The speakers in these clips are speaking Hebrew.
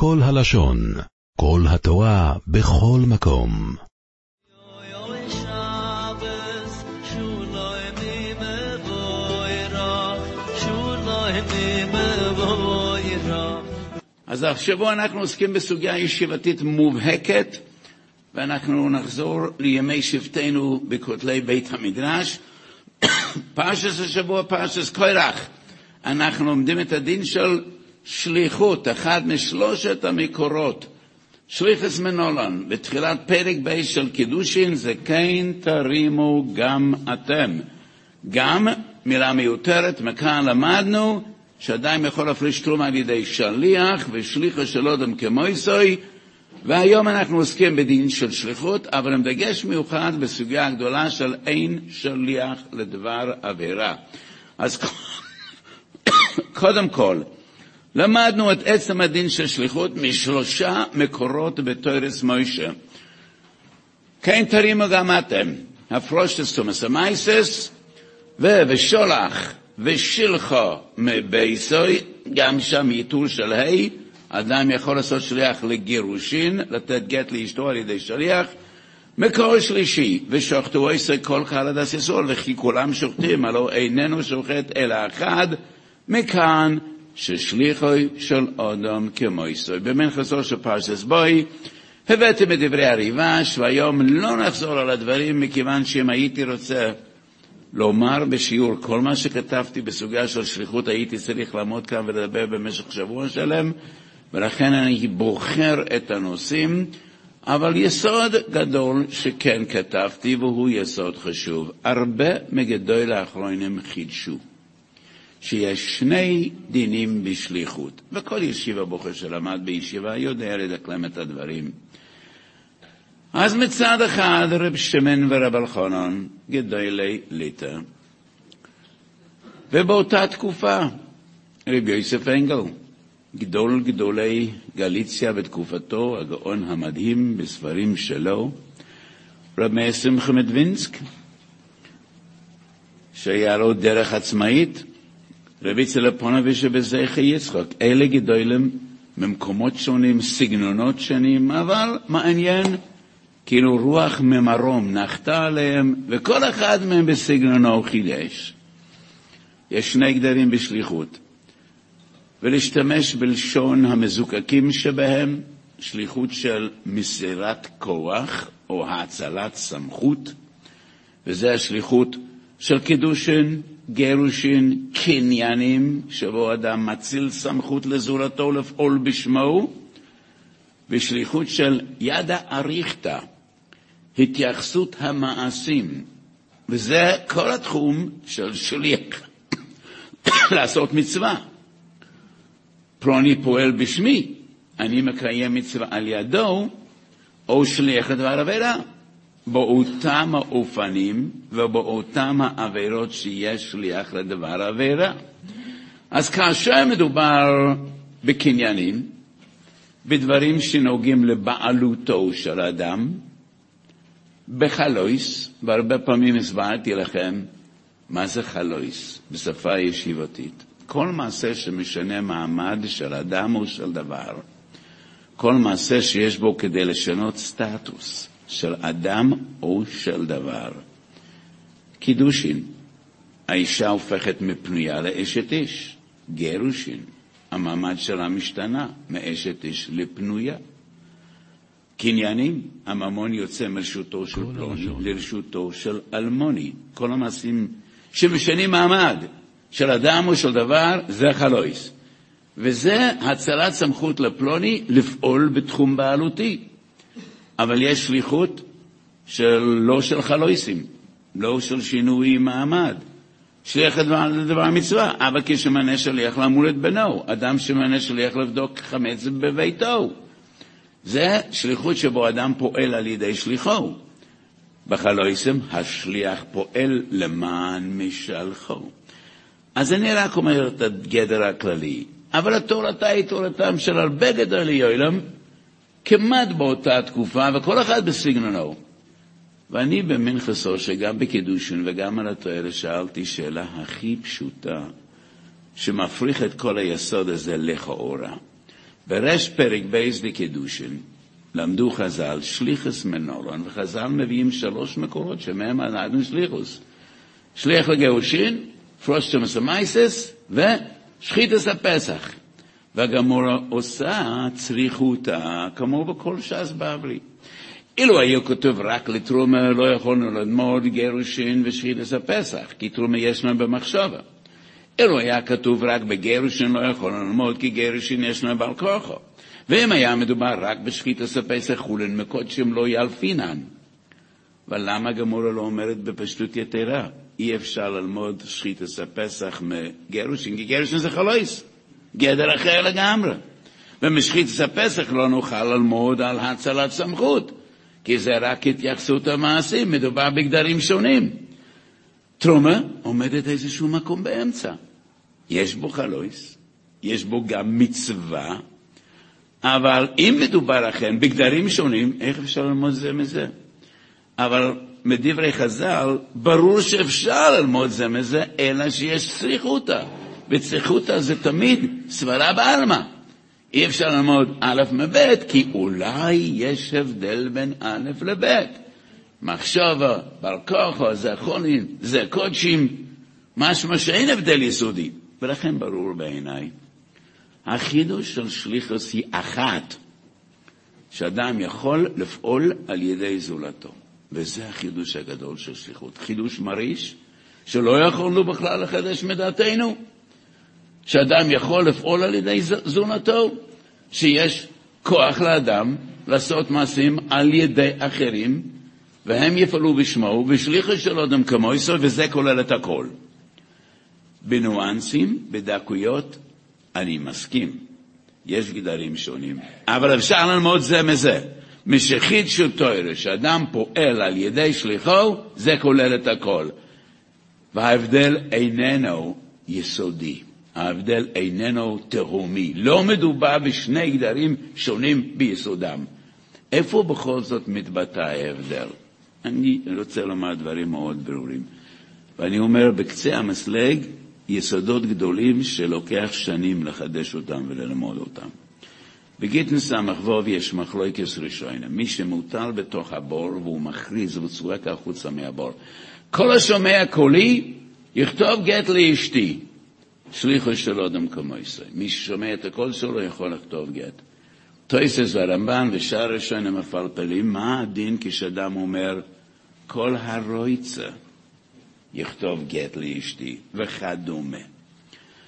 כל הלשון, כל התורה, בכל מקום. אז השבוע אנחנו עוסקים בסוגיה ישיבתית מובהקת, ואנחנו נחזור לימי שבטנו בכותלי בית המדרש. פרשס השבוע, פרשס קורח. אנחנו לומדים את הדין של שליחות, אחד משלושת המקורות. שליחס מנולן, בתחילת פרק ב' של קידושין, זה כן תרימו גם אתם. גם, מילה מיותרת, מכאן למדנו שאדם יכול להפריש תרומה על ידי שליח ושליחה של אודם כמויסוי, והיום אנחנו עוסקים בדין של שליחות, אבל עם דגש מיוחד בסוגיה הגדולה של אין שליח לדבר עבירה. אז קודם כל, למדנו את עצם הדין של שליחות משלושה מקורות בתוירס מוישה. כן תרימו גם אתם, הפרושטס תומס המייסס, ושולח ושילחו מבייסוי, גם שם ייטול של ה', אדם יכול לעשות שליח לגירושין, לתת גט לאשתו על ידי שליח. מקור שלישי, ושוחטו עשר כל קהל הדס ישראל, וכי כולם שוחטים, הלא איננו שוחט אלא אחד, מכאן ששליחוי של אדם כמויסוי. במנחסו של פרשס בוי, הבאתם את דברי הריבש, והיום לא נחזור על הדברים, מכיוון שאם הייתי רוצה לומר בשיעור כל מה שכתבתי בסוגיה של שליחות, הייתי צריך לעמוד כאן ולדבר במשך שבוע שלם, ולכן אני בוחר את הנושאים, אבל יסוד גדול שכן כתבתי, והוא יסוד חשוב. הרבה מגדול האחרונים חידשו. שיש שני דינים בשליחות, וכל ישיבה בוחר שלמד בישיבה יודע לדקלם את הדברים. אז מצד אחד רב שמן ורב אלחנן, גדולי ליטא, ובאותה תקופה רב יוסף אנגל, גדול גדולי גליציה בתקופתו, הגאון המדהים בספרים שלו, רב מאיר שמחה מדווינסק, שהיה לו דרך עצמאית, רבי צלפונוביץ' ובזכי יצחק. אלה גדולים ממקומות שונים, סגנונות שונים, אבל מעניין, כאילו רוח ממרום נחתה עליהם, וכל אחד מהם בסגנונו חידש. יש שני גדרים בשליחות. ולהשתמש בלשון המזוקקים שבהם, שליחות של מסירת כוח או האצלת סמכות, וזה השליחות של קידושין, גירושין, קניינים, שבו אדם מציל סמכות לזולתו לפעול בשמו, ושליחות של ידא אריכתא, התייחסות המעשים, וזה כל התחום של שליח, לעשות מצווה. פלוני פועל בשמי, אני מקיים מצווה על ידו, או שליח לדבר עבירה. באותם האופנים ובאותם העבירות שיש שליח לדבר עבירה. אז כאשר מדובר בקניינים, בדברים שנוגעים לבעלותו של אדם, בחלויס, והרבה פעמים הסברתי לכם מה זה חלויס בשפה ישיבתית. כל מעשה שמשנה מעמד של אדם או של דבר, כל מעשה שיש בו כדי לשנות סטטוס, של אדם או של דבר. קידושין, האישה הופכת מפנויה לאשת איש. גירושין, המעמד שלה משתנה מאשת איש לפנויה. קניינים, הממון יוצא מרשותו של פלוני לרשותו של אלמוני. כל המעשים שמשנים מעמד של אדם או של דבר, זה חלויס. וזה הצלת סמכות לפלוני לפעול בתחום בעלותי. אבל יש שליחות של, לא של חלויסים, לא של שינוי מעמד. שליח לדבר מצווה, אבא כשמנה שליח לאמור את בנו, אדם שמנה שליח לבדוק חמץ בביתו. זה שליחות שבו אדם פועל על ידי שליחו. בחלויסם השליח פועל למען משלחו. אז אני רק אומר את הגדר הכללי, אבל התורתה היא תורתם של הרבה גדולי עולם, כמעט באותה תקופה, וכל אחד בסגנונו. ואני במנחסו, שגם בקידושין וגם על התואר, שאלתי שאלה הכי פשוטה, שמפריך את כל היסוד הזה לכאורה. ברש פרק בייס דקידושין, למדו חז"ל שליחס מנורון, וחז"ל מביאים שלוש מקורות שמהם אנחנו שליחוס. שליח לגירושין, פרושס תרומוס ומייסרס ושחיתס הפסח. והגמורה עושה צריכותה כמו בכל ש"ס בבלי. אילו היה כתוב רק לתרומה, לא יכולנו ללמוד גירושין ושחיתס הפסח, כי תרומה ישנה במחשבה. אילו היה כתוב רק בגירושין, לא יכולנו ללמוד, כי גירושין ישנה בעל כורחו. ואם היה מדובר רק בשחיתס הפסח, חולין מקדשים לא ילפינן. אבל למה גמורה לא אומרת בפשטות יתרה? אי אפשר ללמוד שחיתס הפסח מגירושין, כי גירושין זה חלויס, גדר אחר לגמרי. ומשחיתס הפסח לא נוכל ללמוד על הצלת סמכות, כי זה רק התייחסות המעשים, מדובר בגדרים שונים. תרומה עומדת איזשהו מקום באמצע. יש בו חלויס, יש בו גם מצווה, אבל אם מדובר אכן בגדרים שונים, איך אפשר ללמוד זה מזה? אבל מדברי חז"ל, ברור שאפשר ללמוד זה מזה, אלא שיש צריכותא. וצריכותא זה תמיד סברה בעלמא. אי אפשר ללמוד א' מב', כי אולי יש הבדל בין א' לב'. מחשבה, בר כוחו, חולין, זה קודשים, משמע שאין הבדל יסודי. ולכן ברור בעיניי, החידוש של שליחוס היא אחת, שאדם יכול לפעול על ידי זולתו. וזה החידוש הגדול של שליחות. חידוש מרעיש, שלא יכולנו בכלל לחדש מדעתנו. שאדם יכול לפעול על ידי זולתו, שיש כוח לאדם לעשות מעשים על ידי אחרים, והם יפעלו בשמו, ושליחו של אדם כמויסו, וזה כולל את הכל. בניואנסים, בדקויות, אני מסכים. יש גדרים שונים, אבל אפשר ללמוד זה מזה. משיחית של תוירה, שאדם פועל על ידי שליחו, זה כולל את הכל. וההבדל איננו יסודי. ההבדל איננו תהומי. לא מדובר בשני גדרים שונים ביסודם. איפה בכל זאת מתבטא ההבדל? אני רוצה לומר דברים מאוד ברורים. ואני אומר, בקצה המסלג, יסודות גדולים שלוקח שנים לחדש אותם וללמוד אותם. בגיטן ס"ו יש מחלוקס ראשונה, מי שמוטל בתוך הבור והוא מכריז וצועק החוצה מהבור. כל השומע קולי, יכתוב גט לאשתי. שליחו של אדם כמו ישראל. מי ששומע את הקול שלו יכול לכתוב גט. טויסס והרמב"ן ושאר ראשונים מפלפלים, מה הדין כשאדם אומר, כל הרויצה יכתוב גט לאשתי, וכדומה.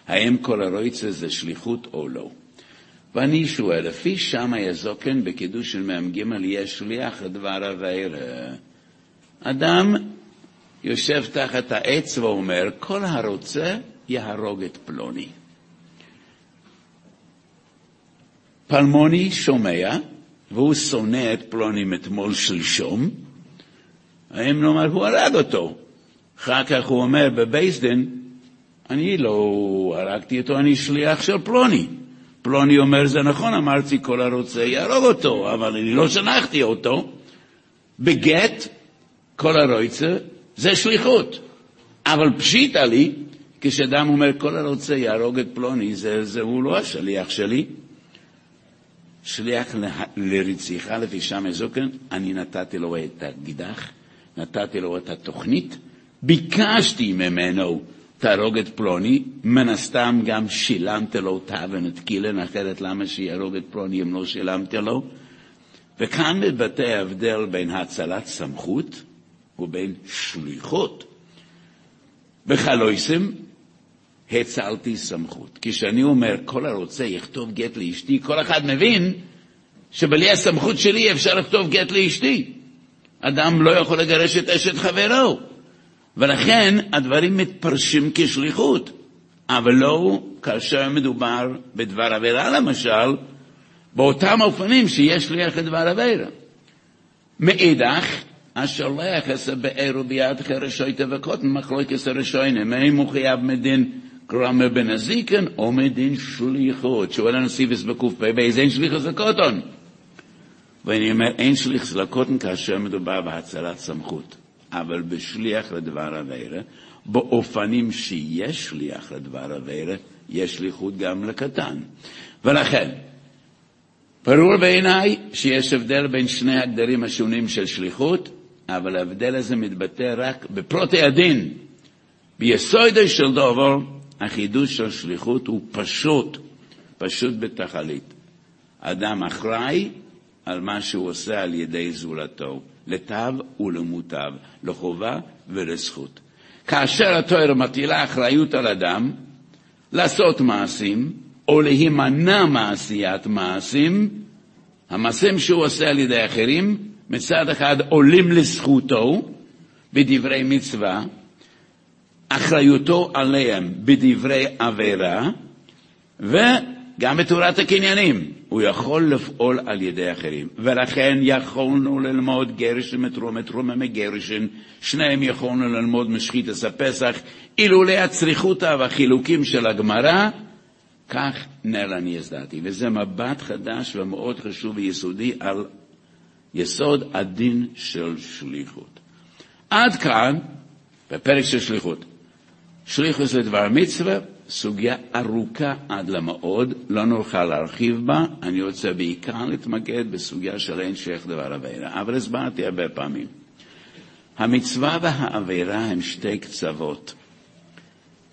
האם כל הרויצה זה שליחות או לא? ואני שואל, לפי שם יזוקן בקידוש של מ"ג יש שליח לדבר הבאר. אדם יושב תחת העץ ואומר, כל הרוצה יהרוג את פלוני. פלמוני שומע, והוא שונא את פלוני מאתמול שלשום, האם נאמר, הוא הרג אותו. אחר כך הוא אומר בבייסדן, אני לא הרגתי אותו, אני שליח של פלוני. פלוני אומר, זה נכון, אמרתי, כל הרוצה יהרוג אותו, אבל אני לא שלחתי אותו. בגט, כל הרוצה, זה שליחות. אבל פשיטא לי, כשאדם אומר, כל הרוצה יהרוג את פלוני, זה, זה הוא לא השליח שלי. שליח לרציחה לפי שם הזוקן, אני נתתי לו את הגידח, נתתי לו את התוכנית, ביקשתי ממנו תהרוג את פלוני, מן הסתם גם שילמתי לו תאוון את קילן, אחרת למה שיהרוג את פלוני אם לא שילמתי לו? וכאן מתבטא ההבדל בין הצלת סמכות ובין שליחות. בחלויסם הצלתי סמכות. כשאני אומר, כל הרוצה יכתוב גט לאשתי, כל אחד מבין שבלי הסמכות שלי אפשר לכתוב גט לאשתי. אדם לא יכול לגרש את אשת חברו. ולכן הדברים מתפרשים כשליחות, אבל לא כאשר מדובר בדבר עבירה למשל, באותם אופנים שיש שליח לדבר עבירה. מאידך, השולח עשה באר וביד חרשויתא וקוטן מחלוקת הראשונים, האם הוא חייב מדין גרמה בנזיקן או מדין שליחות. שואל הנסיבס בק"פ, באיזה אין שליחוס לקוטון? ואני אומר, אין שליחוס לקוטן כאשר מדובר בהצלת סמכות. אבל בשליח לדבר עבירה, באופנים שיש שליח לדבר עבירה, יש שליחות גם לקטן. ולכן, ברור בעיניי שיש הבדל בין שני הגדרים השונים של שליחות, אבל ההבדל הזה מתבטא רק בפרוטי הדין. ביסודו של דובר, החידוש של שליחות הוא פשוט, פשוט בתכלית. אדם אחראי על מה שהוא עושה על ידי זולתו, לתו ולמוטב, לחובה ולזכות. כאשר התואר מטילה אחריות על אדם לעשות מעשים, או להימנע מעשיית מעשים, המעשים שהוא עושה על ידי אחרים, מצד אחד עולים לזכותו בדברי מצווה, אחריותו עליהם בדברי עבירה, וגם בתורת הקניינים. הוא יכול לפעול על ידי אחרים. ולכן יכולנו ללמוד גרשן מתרומה, תרומה מגרשן, שניהם יכולנו ללמוד משחיתס הפסח, אילולא הצריכותא והחילוקים של הגמרא, כך אני יזדעתי. וזה מבט חדש ומאוד חשוב ויסודי על יסוד הדין של שליחות. עד כאן, בפרק של שליחות. שליחות לדבר מצווה, סוגיה ארוכה עד למאוד, לא נוכל להרחיב בה, אני רוצה בעיקר להתמקד בסוגיה של אין שייך דבר עבירה, אבל הסברתי הרבה פעמים. המצווה והעבירה הם שתי קצוות,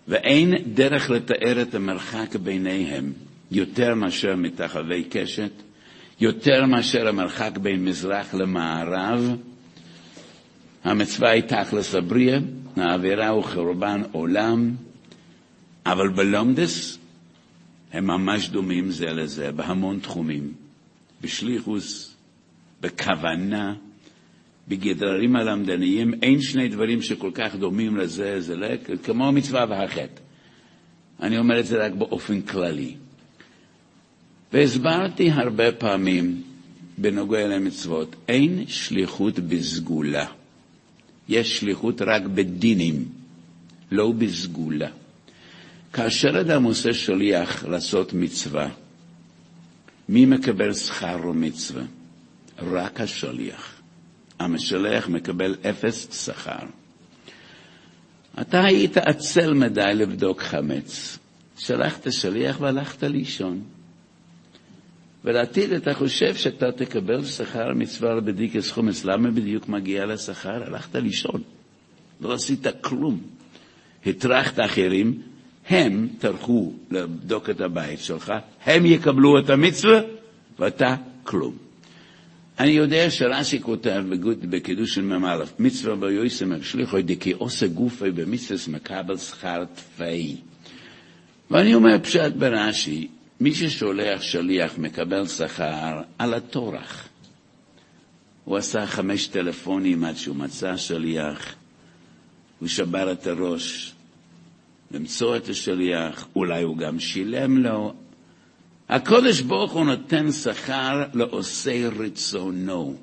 ואין דרך לתאר את המרחק ביניהם יותר מאשר מתחווי קשת, יותר מאשר המרחק בין מזרח למערב. המצווה היא תכלס הבריאה, העבירה הוא חורבן עולם, אבל בלומדס הם ממש דומים זה לזה בהמון תחומים. בשליחוס, בכוונה, בגדרים הלמדניים, אין שני דברים שכל כך דומים לזה, זה לא, כמו המצווה והחטא. אני אומר את זה רק באופן כללי. והסברתי הרבה פעמים בנוגע למצוות, אין שליחות בסגולה. יש שליחות רק בדינים, לא בסגולה. כאשר אדם עושה שליח לעשות מצווה, מי מקבל שכר ומצווה? רק השליח. המשלח מקבל אפס שכר. אתה היית עצל מדי לבדוק חמץ. שלחת שליח והלכת לישון. ולעתיד אתה חושב שאתה תקבל שכר מצווה בדיקס חומץ. למה בדיוק מגיע לשכר? הלכת לישון. לא עשית כלום. הטרחת אחרים, הם טרחו לבדוק את הבית שלך, הם יקבלו את המצווה, ואתה כלום. אני יודע שרש"י כותב בקידוש מ"א, מצווה ביועסם השליחו דכי עושה גופי במצווה מקבל שכר תפאי. ואני אומר פשט ברש"י, מי ששולח שליח מקבל שכר על הטורח. הוא עשה חמש טלפונים עד שהוא מצא שליח, הוא שבר את הראש למצוא את השליח, אולי הוא גם שילם לו, הקודש ברוך הוא נותן שכר לעושי רצונו,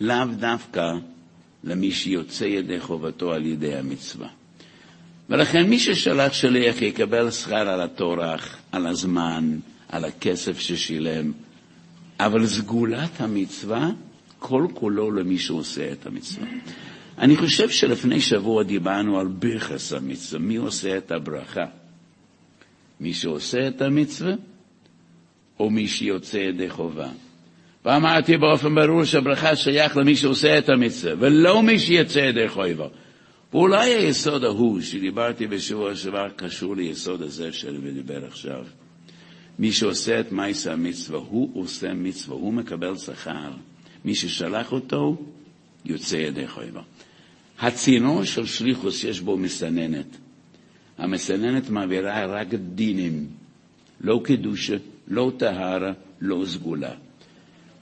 לאו דווקא למי שיוצא ידי חובתו על ידי המצווה. ולכן מי ששלח שליח יקבל שכר על הטורח, על הזמן, על הכסף ששילם, אבל סגולת המצווה, כל כולו למי שעושה את המצווה. אני חושב שלפני שבוע דיברנו על ברכס המצווה, מי עושה את הברכה? מי שעושה את המצווה או מי שיוצא ידי חובה. ואמרתי באופן ברור שהברכה שייך למי שעושה את המצווה, ולא מי שיוצא ידי חובה. ואולי היסוד ההוא שדיברתי בשבוע שעבר קשור ליסוד הזה שאני מדבר עכשיו. מי שעושה את מייסה המצווה, הוא עושה מצווה, הוא מקבל שכר. מי ששלח אותו, יוצא ידי חובה. הצינור של שליחוס יש בו מסננת. המסננת מעבירה רק דינים, לא קדושה, לא טהרה, לא סגולה.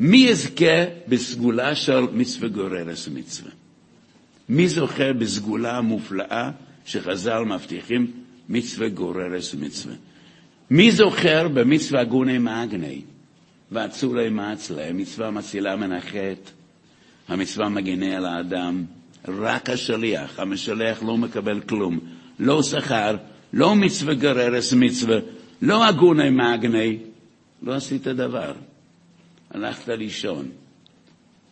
מי יזכה בסגולה של מצווה גוררס מצווה? מי זוכר בסגולה המופלאה שחז"ל מבטיחים מצווה גוררס מצווה? מי זוכר במצווה גוני מאגני ואצולי מעצלה, מצווה מצילה מן החטא, המצווה מגינה על האדם, רק השליח, המשלח לא מקבל כלום, לא שכר, לא מצווה גררס מצווה, לא הגוני מאגני, לא עשית דבר. הלכת לישון.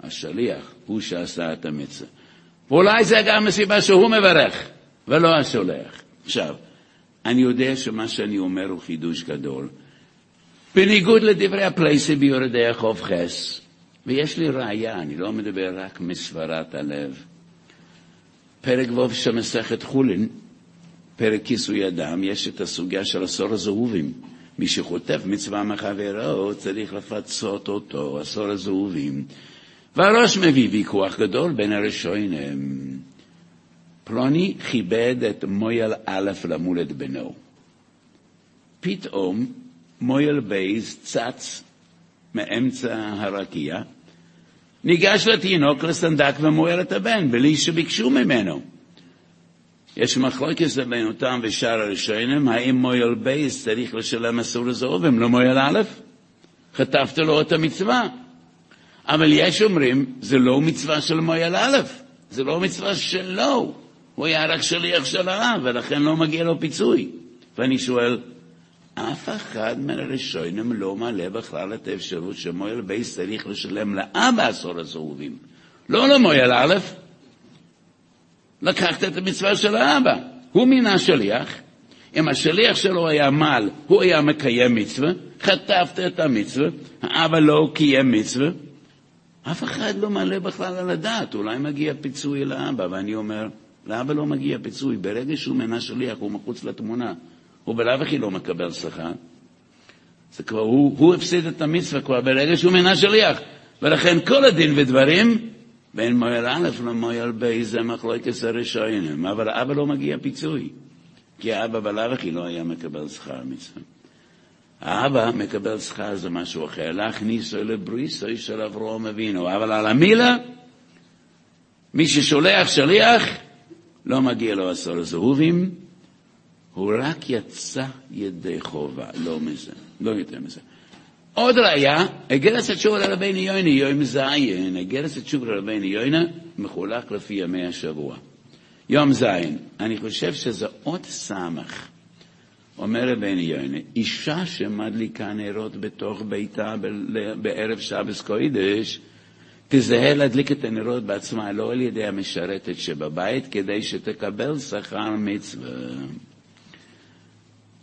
השליח הוא שעשה את המצווה. ואולי זה גם הסיבה שהוא מברך, ולא השולח. עכשיו, אני יודע שמה שאני אומר הוא חידוש גדול. בניגוד לדברי הפלייסי ביורדי החוב חס, ויש לי ראייה, אני לא מדבר רק מסברת הלב. פרק ו' של מסכת חולין, פרק כיסוי אדם, יש את הסוגיה של עשור הזהובים. מי שחוטף מצווה מחברו צריך לפצות אותו, עשור הזהובים. והראש מביא ויכוח גדול בין הראשונים. פלוני כיבד את מויל א' למולד בנו. פתאום מויל בייס צץ מאמצע הרקיע, ניגש לתינוק לסנדק ומוהל את הבן, בלי שביקשו ממנו. יש מחלוקת בין רבינו תם ושאר הראשונים, האם מויל בייס צריך לשלם עשרה זהובים, לא מויל א', חטפת לו את המצווה. אבל יש אומרים, זה לא מצווה של מויל א', זה לא מצווה שלו, הוא היה רק שליח של הרב, ולכן לא מגיע לו פיצוי. ואני שואל, אף אחד מהראשונים לא מעלה בכלל את האפשרות שמויל בייס צריך לשלם לאבא עשור הזהובים, לא למויל א', לקחת את המצווה של האבא. הוא מינה שליח, אם השליח שלו היה מעל, הוא היה מקיים מצווה, חטפת את המצווה, האבא לא קיים מצווה, אף אחד לא מעלה בכלל על הדעת, אולי מגיע פיצוי לאבא, ואני אומר, לאבא לא מגיע פיצוי, ברגע שהוא מינה שליח הוא מחוץ לתמונה, הוא בלאו הכי לא מקבל שכר. זה כבר, הוא, הוא הפסיד את המצווה כבר ברגע שהוא מינה שליח, ולכן כל הדין ודברים בין מויל א' למויל ב' זה מחלוקת הראשונים, אבל אבא לא מגיע פיצוי, כי האבא בלאו הכי לא היה מקבל שכר מצווה. האבא מקבל שכר זה משהו אחר, להכניסו לבריסו של אברהם אבינו, אבל על המילה, מי ששולח שליח, לא מגיע לו עשור זהובים, הוא רק יצא ידי חובה, לא מזה, לא יותר מזה. עוד ראיה, אגרס התשובה לרבני יוינה, יום זין, אגרס התשובה לרבני יוינה מחולק לפי ימי השבוע. יום זין, אני חושב שזה עוד סמך. אומר רבני יוינה, אישה שמדליקה נרות בתוך ביתה בערב שבס קוידש, תזהה להדליק את הנרות בעצמה, לא על ידי המשרתת שבבית, כדי שתקבל שכר מצווה.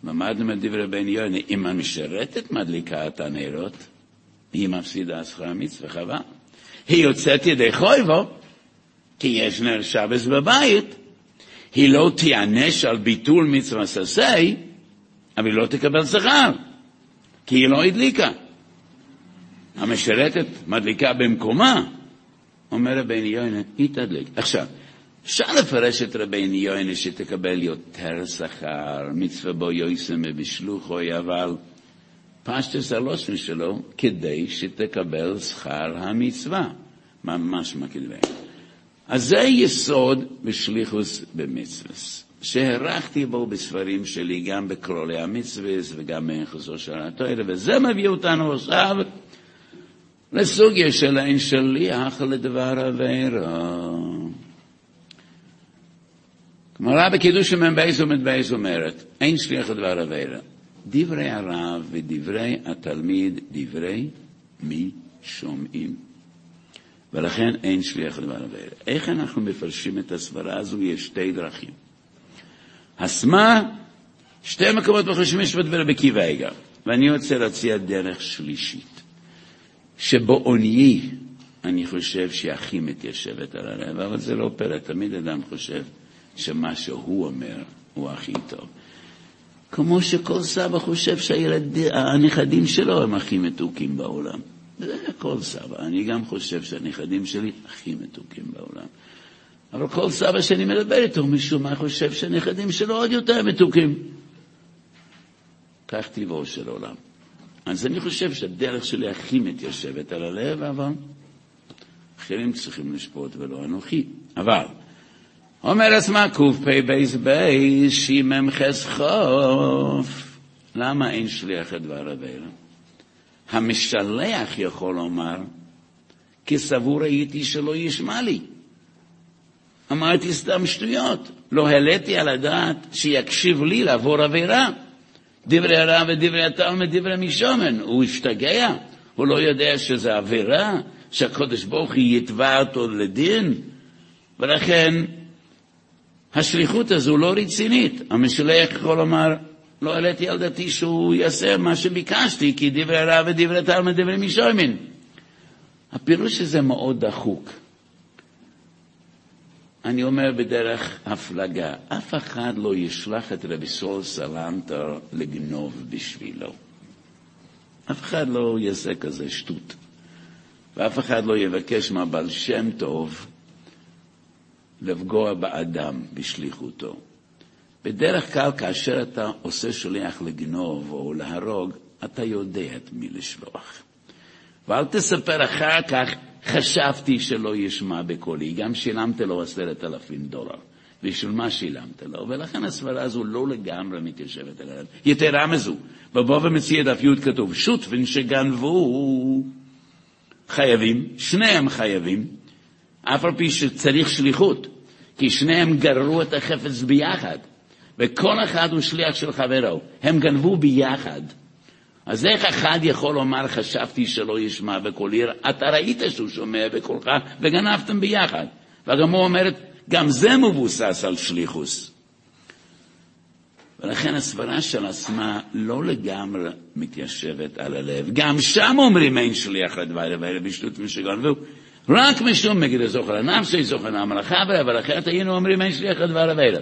למדנו את דברי בן יוני, אם המשרתת מדליקה את הנרות, היא מפסידה שכר מצווה חבל. היא יוצאת ידי חויבו, כי יש נר שבס בבית, היא לא תיענש על ביטול מצווה ססי, אבל היא לא תקבל שכר, כי היא לא הדליקה. המשרתת מדליקה במקומה, אומר רבי יוני, היא תדליק. עכשיו, אפשר לפרש את רבי יוני שתקבל יותר שכר, מצווה בו יויסם ובשלוחוי, אבל פשטס הלושן שלו כדי שתקבל שכר המצווה. ממש מקדמי. אז זה יסוד בשליחוס במצווס, שהערכתי בו בספרים שלי, גם בקרולי המצווס וגם ביחסו של התואר, וזה מביא אותנו עכשיו לסוגיה של אין שליח לדבר עבירה. גמרא בקידוש מ"ב ומ"ב אומרת, אין שליח לדבר עבירה. דברי הרב ודברי התלמיד, דברי מי שומעים. ולכן אין שליח לדבר עבירה. איך אנחנו מפרשים את הסברה הזו? יש שתי דרכים. הסמה, שתי מקומות בחושבים יש בדבר עגר, ואני רוצה להציע דרך שלישית, שבעוניי אני חושב שהיא הכי מתיישבת על הלב, אבל זה לא פלא, תמיד אדם חושב שמה שהוא אומר הוא הכי טוב. כמו שכל סבא חושב שהנכדים שלו הם הכי מתוקים בעולם. זה כל סבא. אני גם חושב שהנכדים שלי הכי מתוקים בעולם. אבל כל סבא שאני מדבר איתו, משום מה חושב שהנכדים שלו עוד יותר מתוקים. כך טבעו של עולם. אז אני חושב שהדרך שלי הכי מתיישבת על הלב, אבל אחרים צריכים לשפוט ולא אנוכי. אבל אומר עצמה קפ בייס בייס שימם חסחוף. למה אין שליח את דבר אבינו? המשלח יכול לומר, כי סבור הייתי שלא ישמע לי. אמרתי סתם שטויות. לא העליתי על הדעת שיקשיב לי לעבור עבירה. דברי הרב ודברי התלמוד, דברי משומן. הוא השתגע, הוא לא יודע שזה עבירה, שהקדוש ברוך הוא יתבע אותו לדין, ולכן השליחות הזו לא רצינית. המשלח יכול לומר, לא העליתי על דעתי שהוא יעשה מה שביקשתי, כי דברי רב ודברי תלמוד דברי מישורמין. הפירוש הזה מאוד דחוק. אני אומר בדרך הפלגה, אף אחד לא ישלח את רבי סול סלנטר לגנוב בשבילו. אף אחד לא יעשה כזה שטות. ואף אחד לא יבקש מהבעל שם טוב לפגוע באדם בשליחותו. בדרך כלל כאשר אתה עושה שליח לגנוב או להרוג, אתה יודע את מי לשלוח. ואל תספר אחר כך, חשבתי שלא ישמע בקולי, גם שילמת לו עשרת אלפים דולר. בשביל מה שילמת לו? ולכן הסברה הזו לא לגמרי מתיישבת על הלב. יתרה מזו, בבוא ומציע דף י' כתוב, שוטפין שגנבו חייבים, שניהם חייבים, אף על פי שצריך שליחות, כי שניהם גררו את החפץ ביחד, וכל אחד הוא שליח של חברו, הם גנבו ביחד. אז איך אחד יכול לומר, חשבתי שלא ישמע בקולי, אתה ראית שהוא שומע בקולך, וגנבתם ביחד. והגמור אומרת, גם זה מבוסס על שליחוס. ולכן הסברה של עצמה לא לגמרי מתיישבת על הלב. גם שם אומרים אין שליח לדבר האלה בשטות ושגנבו. רק משום מגיד הזוכר הנפשי, זוכר המלאכה, אבל אחרת היינו אומרים אין שליח לדבר האלה.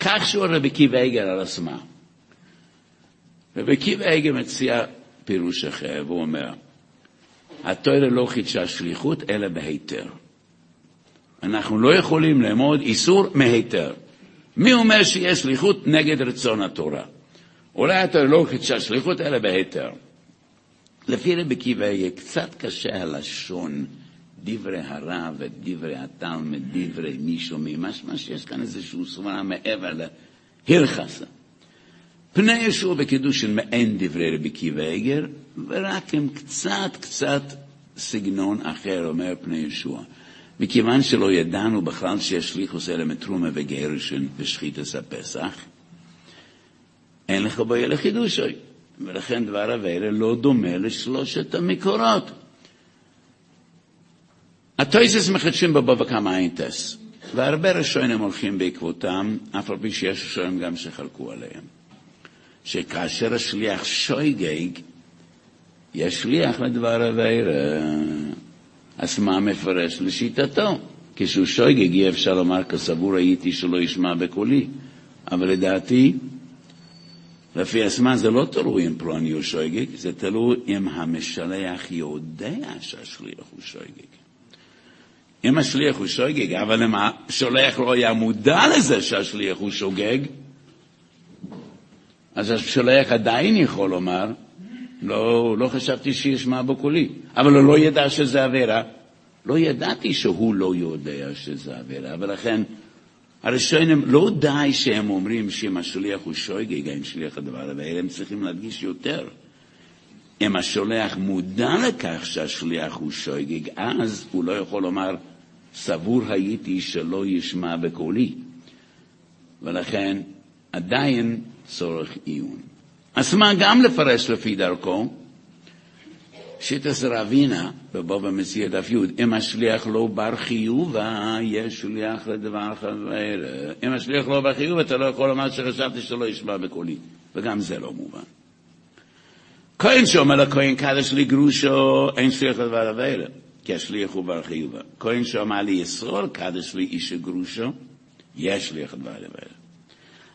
כך שואל רבי עקיבא איגר על עצמה. רבי איגר מציע פירוש אחר, והוא אומר, התואר לא חידשה שליחות אלא בהיתר. אנחנו לא יכולים לאמוד איסור מהיתר. מי אומר שיש שליחות נגד רצון התורה? אולי אתה לא חידשה שליחות אלא בהיתר. לפי רבי עקיבא יהיה קצת קשה הלשון, דברי הרב ודברי התלמד, דברי מישהו ממשמע שיש כאן איזושהי סברה מעבר להלכסה. פני ישוע בקידושין מעין דברי רבי עקיבא איגר, ורק עם קצת קצת סגנון אחר, אומר פני ישוע. מכיוון שלא ידענו בכלל שיש שליחוס אלה מתרומה וגרשן ושחיתס הפסח, אין לך בעיה לחידושוי. ולכן דבר אבלה לא דומה לשלושת המקורות. הטויסס מחדשים בבבא קמא אינטס, והרבה ראשונים הולכים בעקבותם, אף על פי שיש ראשונים גם שחלקו עליהם. שכאשר השליח שויגג, יש שליח לדבר אבלה. אז מה מפרש לשיטתו? כשהוא שויגג אי אפשר לומר כסבור הייתי שלא ישמע בקולי, אבל לדעתי, לפי הזמן זה לא תלוי אם פלוני הוא שויגג, זה תלוי אם המשלח יודע שהשליח הוא שויגג. אם השליח הוא שויגג, אבל אם השולח לא היה מודע לזה שהשליח הוא שוגג, אז השולח עדיין יכול לומר, לא, לא חשבתי שישמע בקולי, אבל הוא לא ידע שזה עבירה. לא ידעתי שהוא לא יודע שזה עבירה, ולכן הראשונים לא די שהם אומרים שאם השליח הוא שויגג, אין שליח הדבר הזה, הם צריכים להדגיש יותר. אם השולח מודע לכך שהשליח הוא שויגג, אז הוא לא יכול לומר, סבור הייתי שלא ישמע בקולי. ולכן עדיין צורך עיון. אז מה גם לפרש לפי דרכו? שיטס רבינה, בבוא מציע דף י', אם השליח לא בר חיובה, יש שליח לדבר חבר. אם השליח לא בר חיובה, אתה לא יכול לומר שחשבתי שלא ישמע בקולי. וגם זה לא מובן. כהן שאומר לכהן קדש לי גרושו, אין שליח לדבר חבר, כי השליח הוא בר חיובה. כהן שאומר לי ישרול קדש לי איש גרושו, יש שליח לדבר חבר.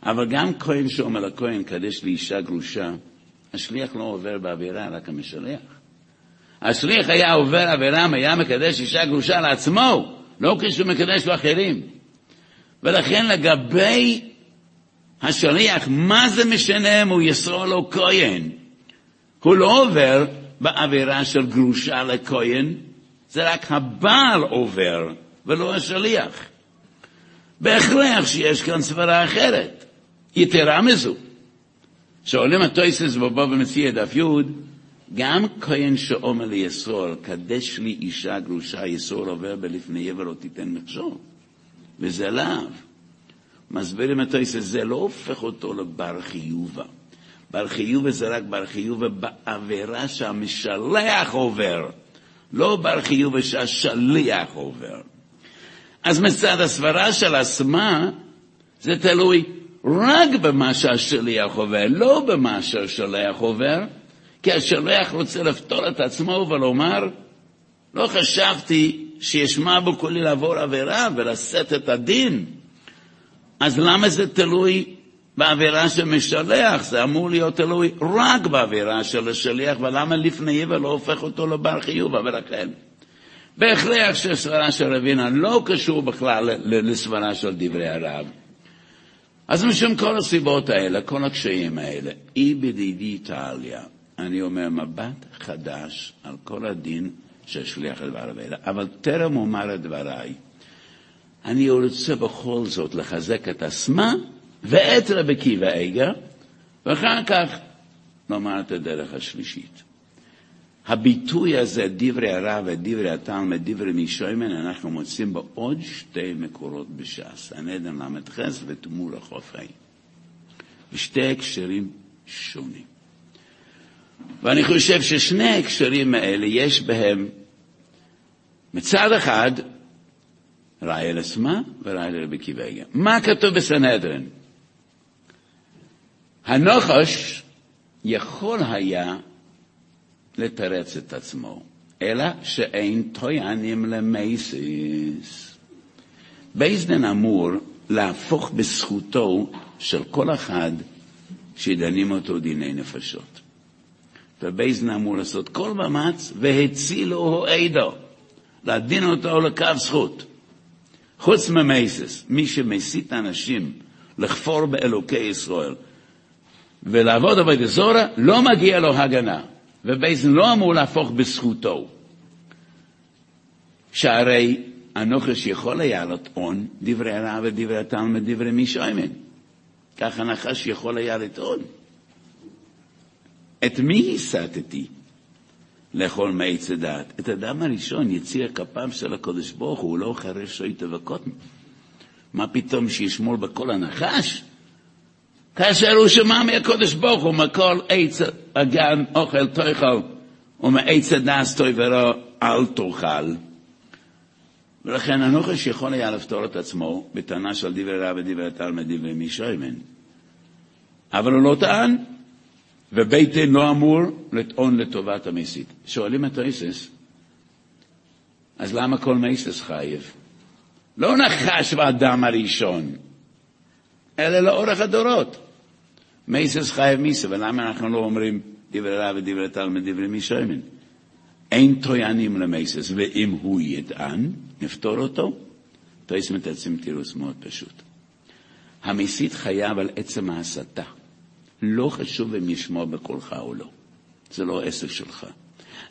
אבל גם כהן שאומר לכהן, קדש לי אישה גרושה, השליח לא עובר בעבירה, רק המשלח. השליח היה עובר עבירה, היה מקדש אישה גרושה לעצמו, לא כשהוא מקדש לאחרים. ולכן לגבי השליח, מה זה משנה אם הוא ישרול או כהן? הוא לא עובר בעבירה של גרושה לכהן, זה רק הבעל עובר, ולא השליח. בהכרח שיש כאן סברה אחרת. יתרה מזו, שעולים הטויסס בבוא ומציע דף י', גם כהן שאומר ליסול, קדש לי אישה גרושה, יסול עובר בלפני יבר לא תיתן מכשול. וזה לאו. מסבירים הטויסס, זה לא הופך אותו לבר חיובה. בר חיובה זה רק בר חיובה בעבירה שהמשלח עובר, לא בר חיובה שהשליח עובר. אז מצד הסברה של עצמה, זה תלוי רק במה שהשליח עובר, לא במה שהשליח עובר, כי השליח רוצה לפתור את עצמו ולומר, לא חשבתי שישמע בקולי לעבור עבירה ולשאת את הדין. אז למה זה תלוי בעבירה של משלח? זה אמור להיות תלוי רק בעבירה של השליח, ולמה לפני ולא הופך אותו לבר חיוב, ולכן. בהכרח שסברה של רבינה לא קשור בכלל לסברה של דברי הרב. אז משום כל הסיבות האלה, כל הקשיים האלה, אי בדידי תעליה, אני אומר מבט חדש על כל הדין של שליח לדבר אבידה. אבל טרם אומר את דבריי, אני רוצה בכל זאת לחזק את עצמה ואת רבי קיבא איגר, ואחר כך לומר את הדרך השלישית. הביטוי הזה, דברי הרב ודברי התלמד, דברי מישוימן, אנחנו מוצאים בעוד שתי מקורות בש"ס, הנדן ל"ח ותמור החופי. בשתי הקשרים שונים. ואני חושב ששני ההקשרים האלה, יש בהם מצד אחד ראיה לשמה וראיה לרבי קיבגה. מה כתוב בסנהדרין? הנוחש יכול היה לתרץ את עצמו, אלא שאין טויאנים למייסיס. בייסדן אמור להפוך בזכותו של כל אחד שדנים אותו דיני נפשות. ובייסדן אמור לעשות כל מאמץ והצילו עדו, להדין אותו לקו זכות. חוץ ממייסס, מי שמסית אנשים לכפור באלוקי ישראל ולעבוד עבודת זורה, לא מגיע לו הגנה. ובייזן לא אמור להפוך בזכותו. שהרי הנוחש יכול היה לטעון דברי הרב ודברי התלמוד, מי שיימן. כך הנחש יכול היה לטעון. את מי הסתתי לאכול מעץ הדעת? את האדם הראשון, יציר כפיו של הקדוש ברוך הוא, לא חרש שויטה וקוטן. מה פתאום שישמור בכל הנחש? כאשר הוא שמע מהקודש ברוך הוא, מכל עץ הגן אוכל תאכל, ומעץ הדס ורע אל תאכל. ולכן הנוחש יכול היה לפתור את עצמו בטענה של דברי רב ודברי תלמד דברי מי שוימן. אבל הוא לא טען, ובית דין לא אמור לטעון לטובת המסית. שואלים את האיסס, אז למה כל מייסס חייב? לא נחש באדם הראשון, אלא לאורך הדורות. מייסס חייב מיסה, ולמה אנחנו לא אומרים דברי רב ודברי תלמד דברי מישיימן? אין טויאנים למייסס, ואם הוא יטען, נפתור אותו. תויסם את עצם תירוס מאוד פשוט. המסית חייב על עצם ההסתה. לא חשוב אם ישמע בקולך או לא. זה לא עסק שלך.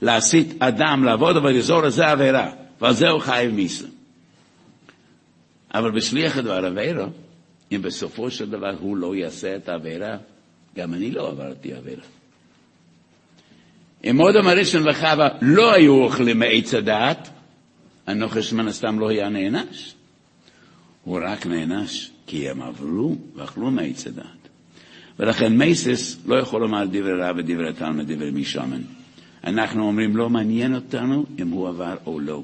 להסית אדם לעבוד אבל אזור זה עבירה, ועל זה הוא חייב מיסה. אבל בשליח הדבר עבירה, אם בסופו של דבר הוא לא יעשה את העבירה, גם אני לא עברתי עבירה. אם אודם הראשון וחווה לא היו אוכלים מעץ הדעת, הנוחש מן הסתם לא היה נענש. הוא רק נענש כי הם עברו ואכלו מעץ הדעת. ולכן מייסס לא יכול לומר דברי רב ודברי תלמוד דברי משמן. אנחנו אומרים, לא מעניין אותנו אם הוא עבר או לא.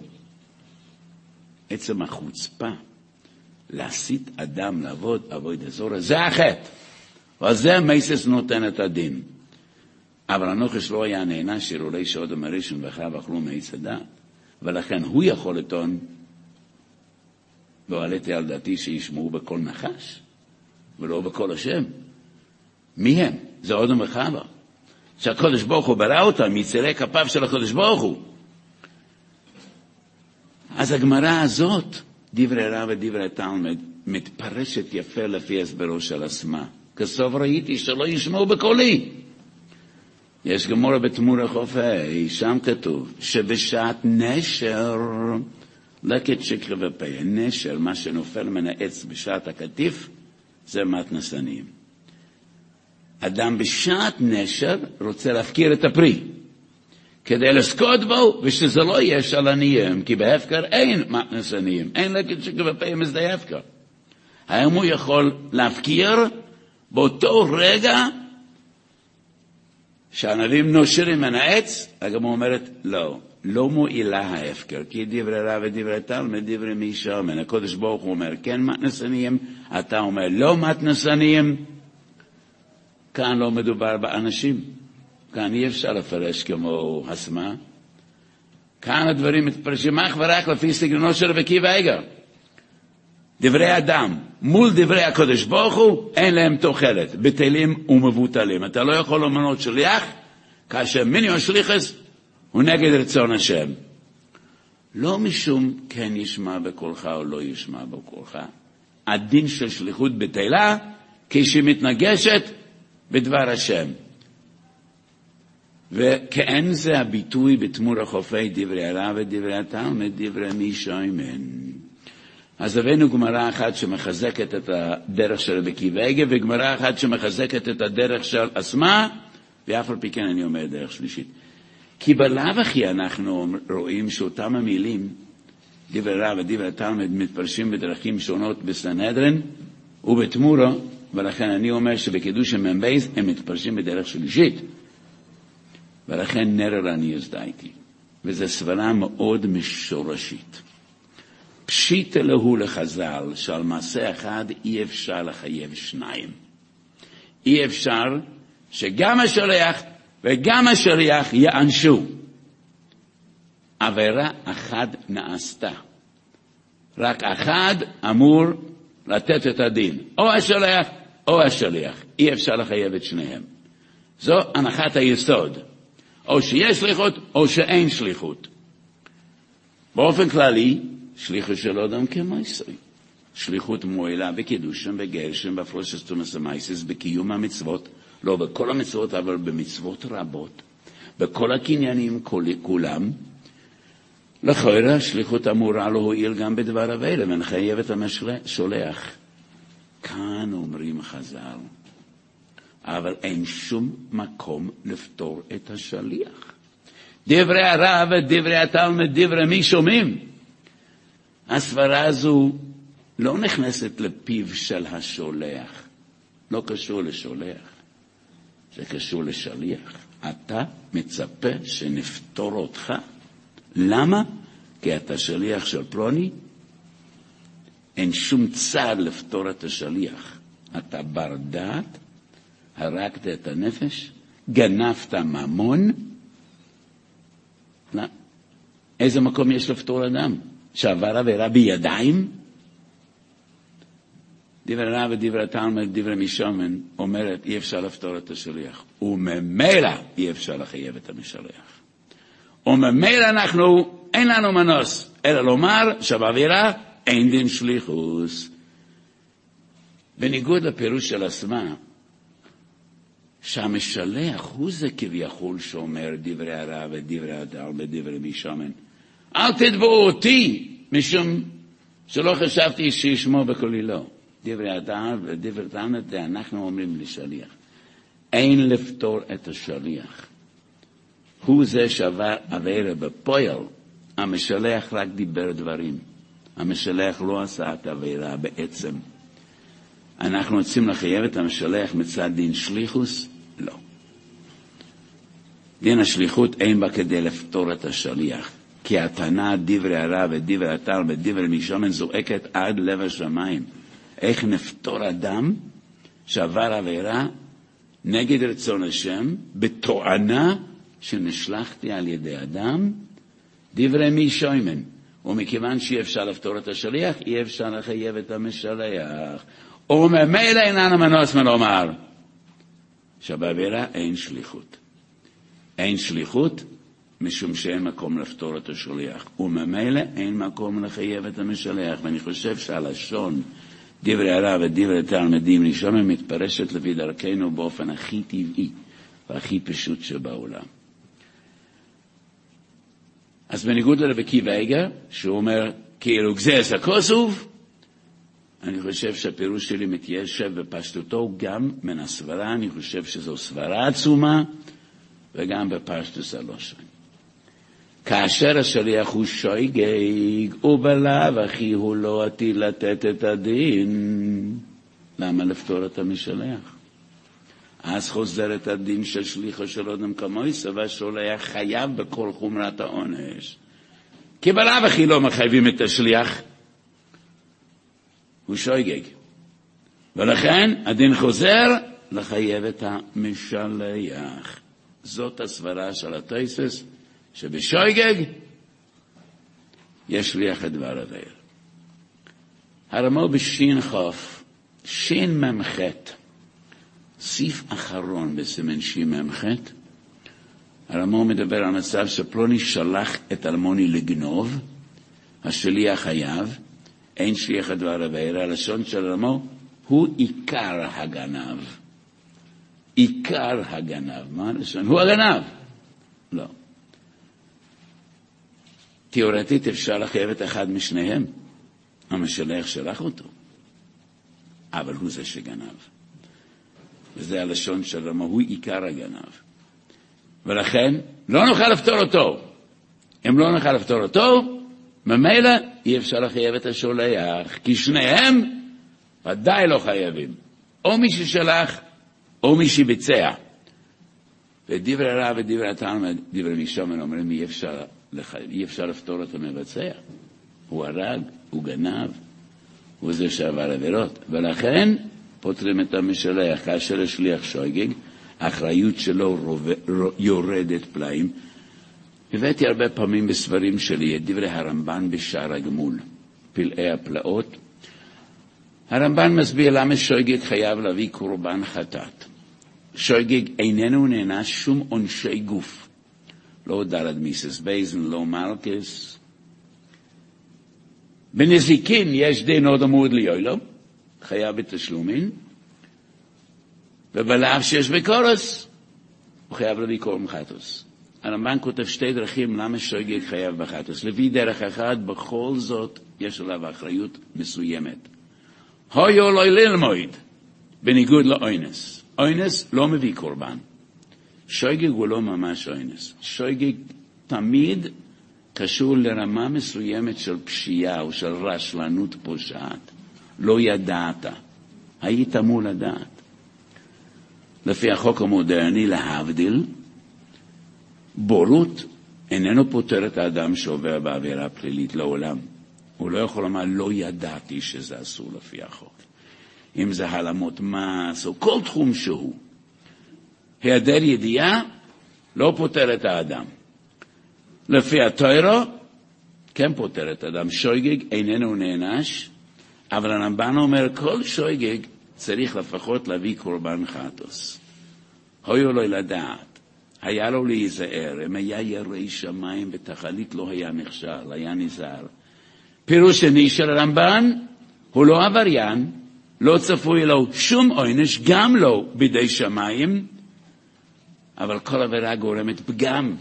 עצם החוצפה להסית אדם לעבוד עבודה זורה, זה החטא. ועל זה מייסס נותן את הדין. אבל הנוחש לא היה נענש אילולי שאודם הראשון וחייו אכלו מעץ הדת, ולכן הוא יכול לטעון, לא עליתי על דעתי שישמעו בקול נחש, ולא בקול השם. מי הם? זה אודם וחווה. שהקדוש ברוך הוא ברא אותם מיצירי כפיו של הקדוש ברוך הוא. אז הגמרא הזאת, דברי רב ודברי תלמד, מתפרשת יפה לפי הסברו של עצמה. כסוף ראיתי שלא ישמעו בקולי. יש גמורה בתמור החופי, שם כתוב שבשעת נשר, לקט שקר ופה, נשר, מה שנופל מן העץ בשעת הקטיף, זה מתנס עניים. אדם בשעת נשר רוצה להפקיר את הפרי, כדי לזכות בו, ושזה לא יהיה של עניים, כי בהפקר אין מתנס עניים, אין לקט ופה משדה הפקר. האם הוא יכול להפקיר באותו רגע שהענבים נושרים מן העץ, הגמרא אומרת, לא, לא מועילה ההפקר, כי דברי רב ודברי תלמד, דברי מי שאומן. הקדוש ברוך הוא אומר, כן מתנסניים, אתה אומר, לא מתנסניים. כאן לא מדובר באנשים, כאן אי אפשר לפרש כמו הסמה. כאן הדברים מתפרשים אך ורק לפי סגנונו של רבי עקיבא איגר. דברי אדם מול דברי הקדוש ברוך הוא, אין להם תוחלת, בטלים ומבוטלים. אתה לא יכול למנות שליח כאשר מיניו שליחס הוא נגד רצון השם. לא משום כן ישמע בקולך או לא ישמע בקולך. הדין של שליחות בטלה כשהיא מתנגשת בדבר השם. וכאין זה הביטוי בתמור החופי דברי הרב ודברי התלמד, דברי מי שוימן. אז הבאנו גמרא אחת שמחזקת את הדרך של רבי קיבייגה, וגמרא אחת שמחזקת את הדרך של אסמה, ואף על פי כן אני אומר דרך שלישית. כי בלאו הכי אנחנו רואים שאותם המילים, דברי רב ודברי התלמד, מתפרשים בדרכים שונות בסנהדרין ובתמורו, ולכן אני אומר שבקידוש המ"ב הם מתפרשים בדרך שלישית. ולכן נרר אני הזדייתי. וזו סברה מאוד משורשית. פשיטא להו לחז"ל, שעל מעשה אחד אי אפשר לחייב שניים. אי אפשר שגם השליח וגם השליח יענשו. עבירה אחת נעשתה. רק אחד אמור לתת את הדין, או השליח או השליח. אי אפשר לחייב את שניהם. זו הנחת היסוד. או שיש שליחות או שאין שליחות. באופן כללי, שליחות של אדם כמייסרי. שליחות מועילה בקידושם, בגרשם, תומס המייסס, בקיום המצוות, לא בכל המצוות, אבל במצוות רבות, בכל הקניינים כולם. לכאורה השליחות אמורה להועיל גם בדבר אבלה, ונחייב את המשולח. כאן אומרים חז"ל, אבל אין שום מקום לפתור את השליח. דברי הרב ודברי התלמד, דברי מי שומעים? הסברה הזו לא נכנסת לפיו של השולח, לא קשור לשולח, זה קשור לשליח. אתה מצפה שנפתור אותך? למה? כי אתה שליח של פלוני? אין שום צעד לפתור את השליח. אתה בר דעת, הרגת את הנפש, גנבת ממון. לא. איזה מקום יש לפתור אדם? שעבר עבירה בידיים? דברי רב ודברי תלמד, דברי משומן, אומרת אי אפשר לפתור את השליח, וממילא אי אפשר לחייב את המשלח. וממילא אנחנו, אין לנו מנוס, אלא לומר שבאווירה אין דין שליחוס. בניגוד לפירוש של עצמה, שהמשלח הוא זה כביכול שאומר דברי הרב ודברי הדר ודברי משומן. אל תתבעו אותי, משום שלא חשבתי שישמעו בקולי לא. דברי הדר ודברי תלמד זה אנחנו אומרים לשליח. אין לפתור את השליח. הוא זה שעבר עבירה בפועל. המשלח רק דיבר דברים. המשלח לא עשה את העבירה בעצם. אנחנו רוצים לחייב את המשלח מצד דין שליחוס? לא. דין השליחות אין בה כדי לפתור את השליח, כי הטענה דברי הרב ודברי התל ודברי משומן זועקת עד לב השמיים. איך נפתור אדם שעבר עבירה נגד רצון השם בתואנה שנשלחתי על ידי אדם, דברי מי שוימן. ומכיוון שאי אפשר לפתור את השליח, אי אפשר לחייב את המשלח. וממילא איננו מנוס מלומר שבעבירה אין שליחות. אין שליחות משום שאין מקום לפתור את השליח, וממילא אין מקום לחייב את המשלח. ואני חושב שהלשון, דברי הרב ודברי תלמידים, ראשון מתפרשת לפי דרכנו באופן הכי טבעי והכי פשוט שבעולם. אז בניגוד לרבי קיבא איגר, שהוא אומר, כאילו גזס הכוסוף, אני חושב שהפירוש שלי מתיישב בפשטותו גם מן הסברה, אני חושב שזו סברה עצומה, וגם בפשטוס הלושן. כאשר השליח הוא שויגג, ובלאו הכי הוא לא עתיד לתת את הדין, למה לפתור את המשלח? אז חוזר את הדין של שליחו של אודם כמויסו, והשולח חייב בכל חומרת העונש. כי בלאו הכי לא מחייבים את השליח, הוא שויגג. ולכן הדין חוזר לחייב את המשלח. זאת הסברה של הטייסס, שבשויגג יש שליח את דבר הבאר. הרמו בשין חוף, שין מ"ח, סעיף אחרון בסימן שמ"ח, הרמו מדבר על מצב שפלוני שלח את אלמוני לגנוב, השליח חייב, אין שליח הדבר הבאר, הלשון של הרמו הוא עיקר הגנב. עיקר הגנב, מה הלשון? הוא הגנב. לא. תיאורטית אפשר לחייב את אחד משניהם, המשלח שלח אותו, אבל הוא זה שגנב. וזה הלשון של רמו, הוא עיקר הגנב. ולכן לא נוכל לפתור אותו. אם לא נוכל לפתור אותו, ממילא אי אפשר לחייב את השולח, כי שניהם ודאי לא חייבים. או מי ששלח, או מי שביצע. ודברי הרב ודברי התלמוד, דברי מישומן אומרים אי אפשר, אי אפשר לפתור את המבצע. הוא הרג, הוא גנב, הוא זה שעבר עבירות. ולכן פוטרים את המשלח. כאשר השליח שויגג, האחריות שלו רוב... יורדת פלאים. הבאתי הרבה פעמים בספרים שלי את דברי הרמב"ן בשער הגמול, פלאי הפלאות. הרמב"ן מסביר למה שויגג חייב להביא קורבן חטאת. שויגג איננו נענש שום עונשי גוף. לא דלת מיסס בייסדין, לא מלקס. בנזיקין יש דין עוד עמוד ליולו, חייב בתשלומין, ובלאו שיש בקורס, הוא חייב להביא חטוס. הרמב"ן כותב שתי דרכים למה שויגג חייב בחטוס. לפי דרך אחת, בכל זאת יש עליו אחריות מסוימת. הויו לא ללמוד, בניגוד לאוינס. אוינס לא מביא קורבן. שויגג הוא לא ממש אוינס. שויגג תמיד קשור לרמה מסוימת של פשיעה או של רשלנות פושעת. לא ידעת. היית אמור לדעת. לפי החוק המודרני, להבדיל, בורות איננו פוטר את האדם שעובר בעבירה פלילית לעולם. הוא לא יכול לומר, לא ידעתי שזה אסור לפי החוק. אם זה העלמות מס או כל תחום שהוא. היעדר ידיעה לא פוטר את האדם. לפי הטוירו, כן פוטר את האדם. שויגג איננו נענש, אבל הרמב"ן אומר, כל שויגג צריך לפחות להביא קורבן חטוס. הויו לו לדעת, היה לו להיזהר, אם היה ירא שמיים ותכלית לא היה נכשל, היה נזהר. פירוש שני של הרמב"ן, הוא לא עבריין, לא צפוי לו שום עונש, גם לא בידי שמיים, אבל כל עבירה גורמת פגם,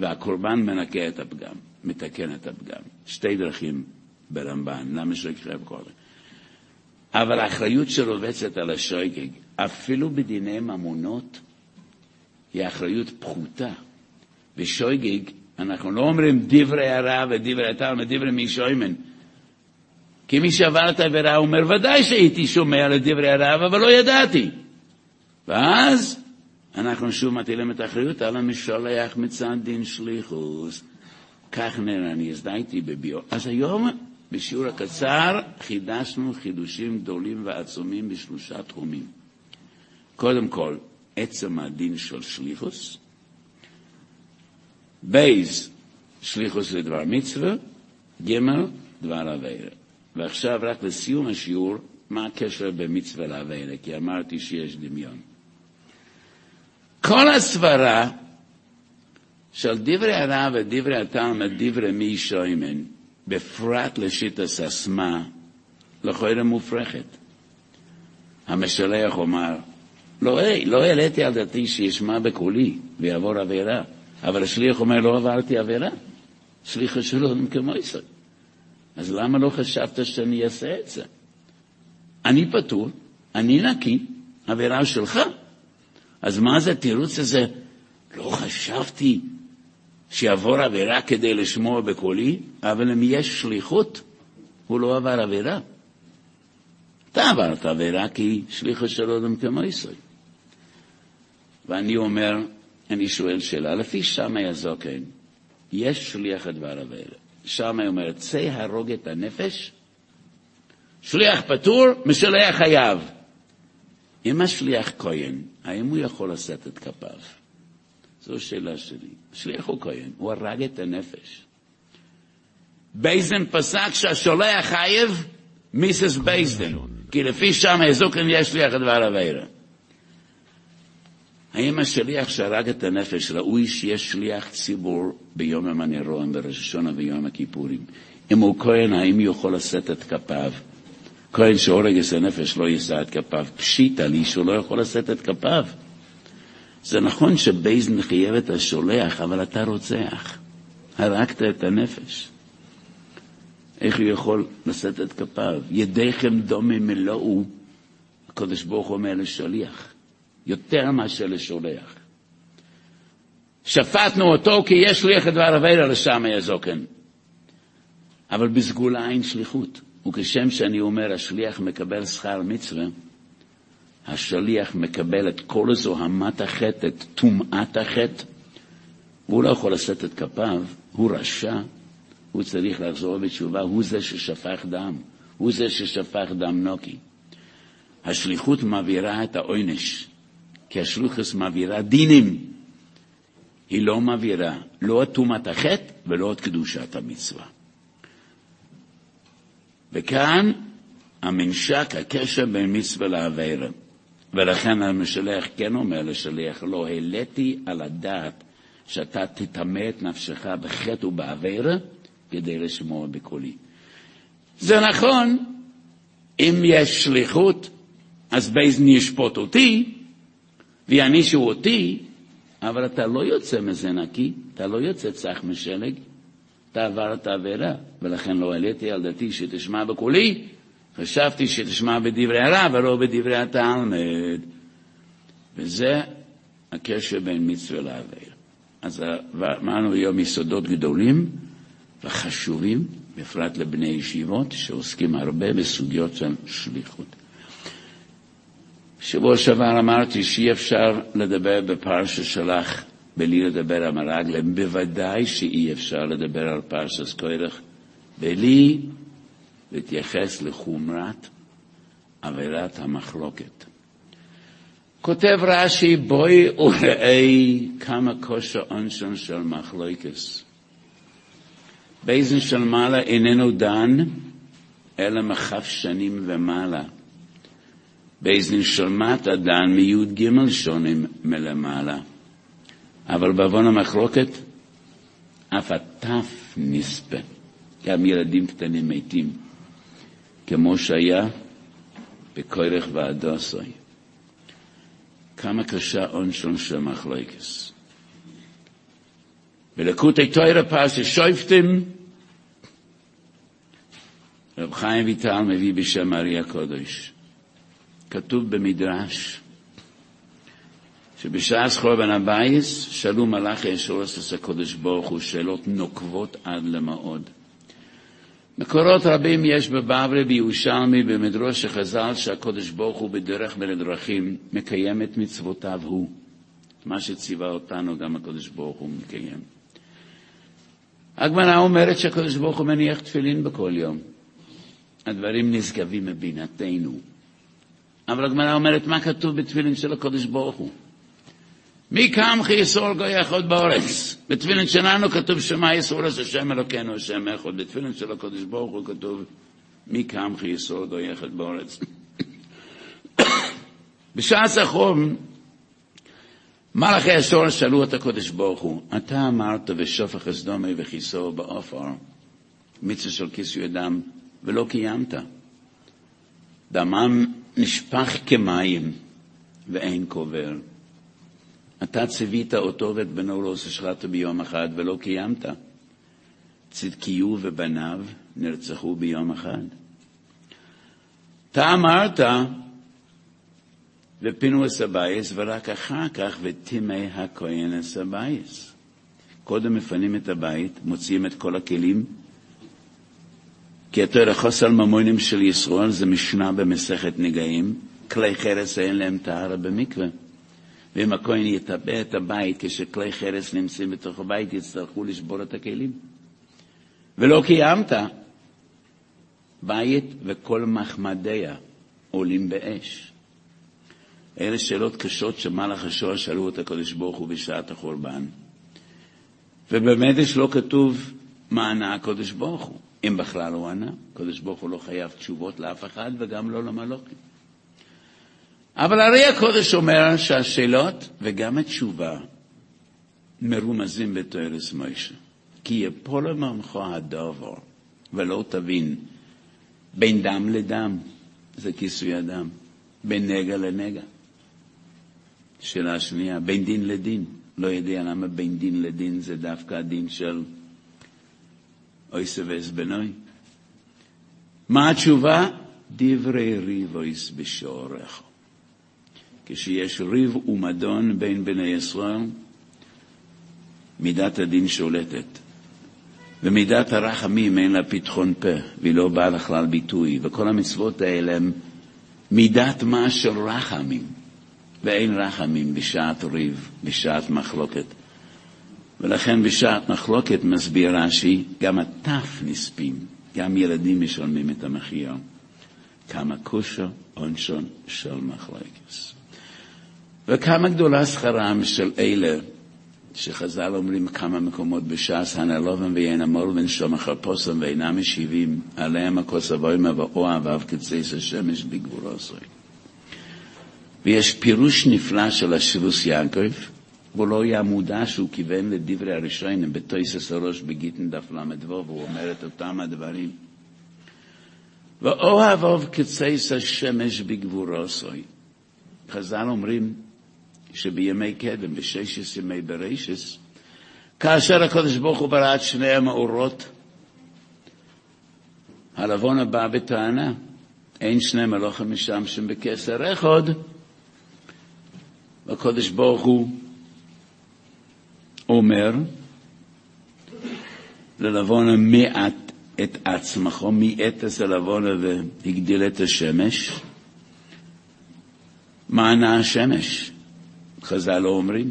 והקורבן מנקה את הפגם, מתקן את הפגם. שתי דרכים ברמב"ן, למה שיקרה קודם? אבל האחריות שרובצת על השויגג, אפילו בדיני ממונות, היא אחריות פחותה. ושויגג, אנחנו לא אומרים דברי הרע ודברי הטעם ודברי מי שוימן. כי מי שעבר את העבירה אומר, ודאי שהייתי שומע לדברי הרב, אבל לא ידעתי. ואז אנחנו שוב מטילים את האחריות על המשלח מצד דין שליחוס. כך נראה, אני הזדהיתי בביו. אז היום, בשיעור הקצר, חידשנו חידושים גדולים ועצומים בשלושה תחומים. קודם כל, עצם הדין של שליחוס, בייז, שליחוס לדבר מצווה, ג' דבר אביירה. ועכשיו רק לסיום השיעור, מה הקשר במצווה לאביירה? כי אמרתי שיש דמיון. כל הסברה של דברי הרב ודברי התלמוד, דברי מי שוימן, בפרט לשיטה ססמה, לכאורה מופרכת. המשלח אומר, לא, לא העליתי על דעתי שישמע בקולי ויעבור עבירה, אבל השליח אומר, לא עברתי עבירה. שליח שלום כמו ישראל. אז למה לא חשבת שאני אעשה את זה? אני פטור, אני נקי, עבירה שלך. אז מה זה התירוץ הזה? לא חשבתי שיעבור עבירה כדי לשמוע בקולי, אבל אם יש שליחות, הוא לא עבר עבירה. אתה עברת עבירה כי שליחו של אדם כמו ישראל. ואני אומר, אני שואל שאלה, לפי שמאי הזקן, יש שליח לדבר עבירה. שמאי אומר, צא הרוג את הנפש, שליח פטור, משלח חייב. אם השליח כהן, האם הוא יכול לשאת את כפיו? זו השאלה שלי. שליח הוא כהן, הוא הרג את הנפש. בייסדין פסק שהשולח חייב מיסס בייסדין, כי לפי שם הזוקן יש שליח הדבר אבירה. האם השליח שהרג את הנפש ראוי שיש שליח ציבור ביום המנרון, בראש השונה ויום הכיפורים? אם הוא כהן, האם יכול לשאת את כפיו? כהן שהורג את הנפש לא יישא את כפיו. פשיטא לי שהוא לא יכול לשאת את כפיו. זה נכון שבייזן חייב את השולח, אבל אתה רוצח. הרגת את הנפש. איך הוא יכול לשאת את כפיו? ידיכם דומם מלואו, הקדוש ברוך הוא אומר לשליח, יותר מאשר לשולח. שפטנו אותו כי יש שליח את דבר לשם יזוקן. אבל בסגולה אין שליחות. וכשם שאני אומר, השליח מקבל שכר מצווה, השליח מקבל את כל זוהמת החטא, את טומאת החטא, והוא לא יכול לשאת את כפיו, הוא רשע, הוא צריך לחזור בתשובה, הוא זה ששפך דם, הוא זה ששפך דם נוקי. השליחות מעבירה את העונש, כי השלוחס מעבירה דינים. היא לא מעבירה לא את טומאת החטא ולא את קדושת המצווה. וכאן הממשק, הקשר בין מצווה לעבירה. ולכן המשלח כן אומר לשליח, לא העליתי על הדעת שאתה תטמא את נפשך בחטא ובעבירה כדי לשמוע בקולי. זה נכון, אם יש שליחות, אז בייזן ישפוט אותי ויענישו אותי, אבל אתה לא יוצא מזה נקי, אתה לא יוצא צח משלג, אתה עברת עבירה, ולכן לא העליתי על דתי שתשמע בקולי, חשבתי שתשמע בדברי הרב ולא בדברי התלמד. וזה הקשר בין מצווה לעבירה. אז אמרנו היום יסודות גדולים וחשובים, בפרט לבני ישיבות, שעוסקים הרבה בסוגיות של שליחות. שבוע שעבר אמרתי שאי אפשר לדבר בפרשה שלך בלי לדבר על מרגלם, בוודאי שאי אפשר לדבר על פרשת קוירח בלי להתייחס לחומרת עבירת המחלוקת. כותב רש"י, בואי וראה כמה כושר עונשון של מחלוקס. באיזן של מעלה איננו דן, אלא מכף שנים ומעלה. באיזן של מטה דן מי"ג שונים מלמעלה. אבל בעוון המחלוקת, אף הטף נספה. גם ילדים קטנים מתים, כמו שהיה בכורך והדוסוי. כמה קשה עונשון של מחלוקס. בלקוטי תוירה פרסי שויפטים, רב חיים ויטל מביא בשם ארי הקודש. כתוב במדרש שבשעת חורבן הבייס שאלו מלאכי אשורס הקודש ברוך הוא שאלות נוקבות עד למאוד. מקורות רבים יש בבבלי, בירושלמי, במדרוש החז"ל, שהקודש ברוך הוא בדרך בין הדרכים מקיים את מצוותיו הוא. מה שציווה אותנו גם הקודש ברוך הוא מקיים. הגמרא אומרת שהקודש ברוך הוא מניח תפילין בכל יום. הדברים נשגבים מבינתנו. אבל הגמרא אומרת, מה כתוב בתפילין של הקודש ברוך הוא? מי קמחי יסור גוי אחד באורץ? בתפילין שלנו כתוב שמע אז השם אלוקינו השם אחד. בתפילין של הקודש ברוך הוא כתוב מי קמחי יסור גוי אחד באורץ. בשעת החום מלאכי השור שאלו את הקודש ברוך הוא, אתה אמרת ושופך הסדומי וכיסו בעופר, מצווה של כיסוי אדם, ולא קיימת. דמם נשפך כמים ואין קובר. אתה ציווית אותו ואת בנו לא ששחטת ביום אחד ולא קיימת. צדקיהו ובניו נרצחו ביום אחד. אתה אמרת, ופינו הסבייס, ורק אחר כך וטימי הכהן הסבייס. קודם מפנים את הבית, מוציאים את כל הכלים, כי התואר חוסר ממונים של ישראל זה משנה במסכת נגעים, כלי חרס אין להם טהרה במקווה. ואם הכהן יטבע את הבית כשכלי חרס נמצאים בתוך הבית, יצטרכו לשבור את הכלים. ולא קיימת, בית וכל מחמדיה עולים באש. אלה שאלות קשות שמלאך השוע שאלו את הקדוש ברוך הוא בשעת החורבן. ובאמת יש לא כתוב מה ענה הקדוש ברוך הוא, אם בכלל הוא ענה. הקדוש ברוך הוא לא חייב תשובות לאף אחד וגם לא למלוכים. אבל הרי הקודש אומר שהשאלות וגם התשובה מרומזים בתוארס מוישה. כי יפול ממך הדבר ולא תבין בין דם לדם, זה כיסוי הדם, בין נגע לנגע. שאלה שנייה, בין דין לדין. לא יודע למה בין דין לדין זה דווקא הדין של אוי סבס בנוי. מה התשובה? דברי ריב אויס בשעורך. כשיש ריב ומדון בין בני ישראל, מידת הדין שולטת. ומידת הרחמים אין לה פתחון פה, והיא לא באה לכלל ביטוי, וכל המצוות האלה הן מידת מה של רחמים. ואין רחמים בשעת ריב, בשעת מחלוקת. ולכן בשעת מחלוקת מסביר רש"י, גם הטף נספים, גם ילדים משלמים את המחיר. כמה כושר עונשון של מחלוקת. וכמה גדולה שכרם של אלה שחז"ל אומרים כמה מקומות בש"ס, הנלובם ואין המול בן שום החרפוסם ואינם משיבים, עליהם הכוס אבוימה ואוהב כציס השמש בגבורו עשוי. ויש פירוש נפלא של השיבוס יעקב, והוא לא היה מודע שהוא כיוון לדברי הראשונים בתויסס הראש בגיטין דף ל"ו, והוא אומר את אותם הדברים. ואוהב אוב כציס השמש בגבורו סוי. חז"ל אומרים שבימי קדם, בששת ימי ברישס, כאשר הקדוש ברוך הוא ברא את שני המאורות, הלבון הבא בטענה, אין שני מלוכים משמשים בכסר אחד, והקדוש ברוך הוא אומר ללבונה מעט את עצמך, מאתס הלבונה והגדיל את השמש. מה ענה השמש? חז"ל לא אומרים.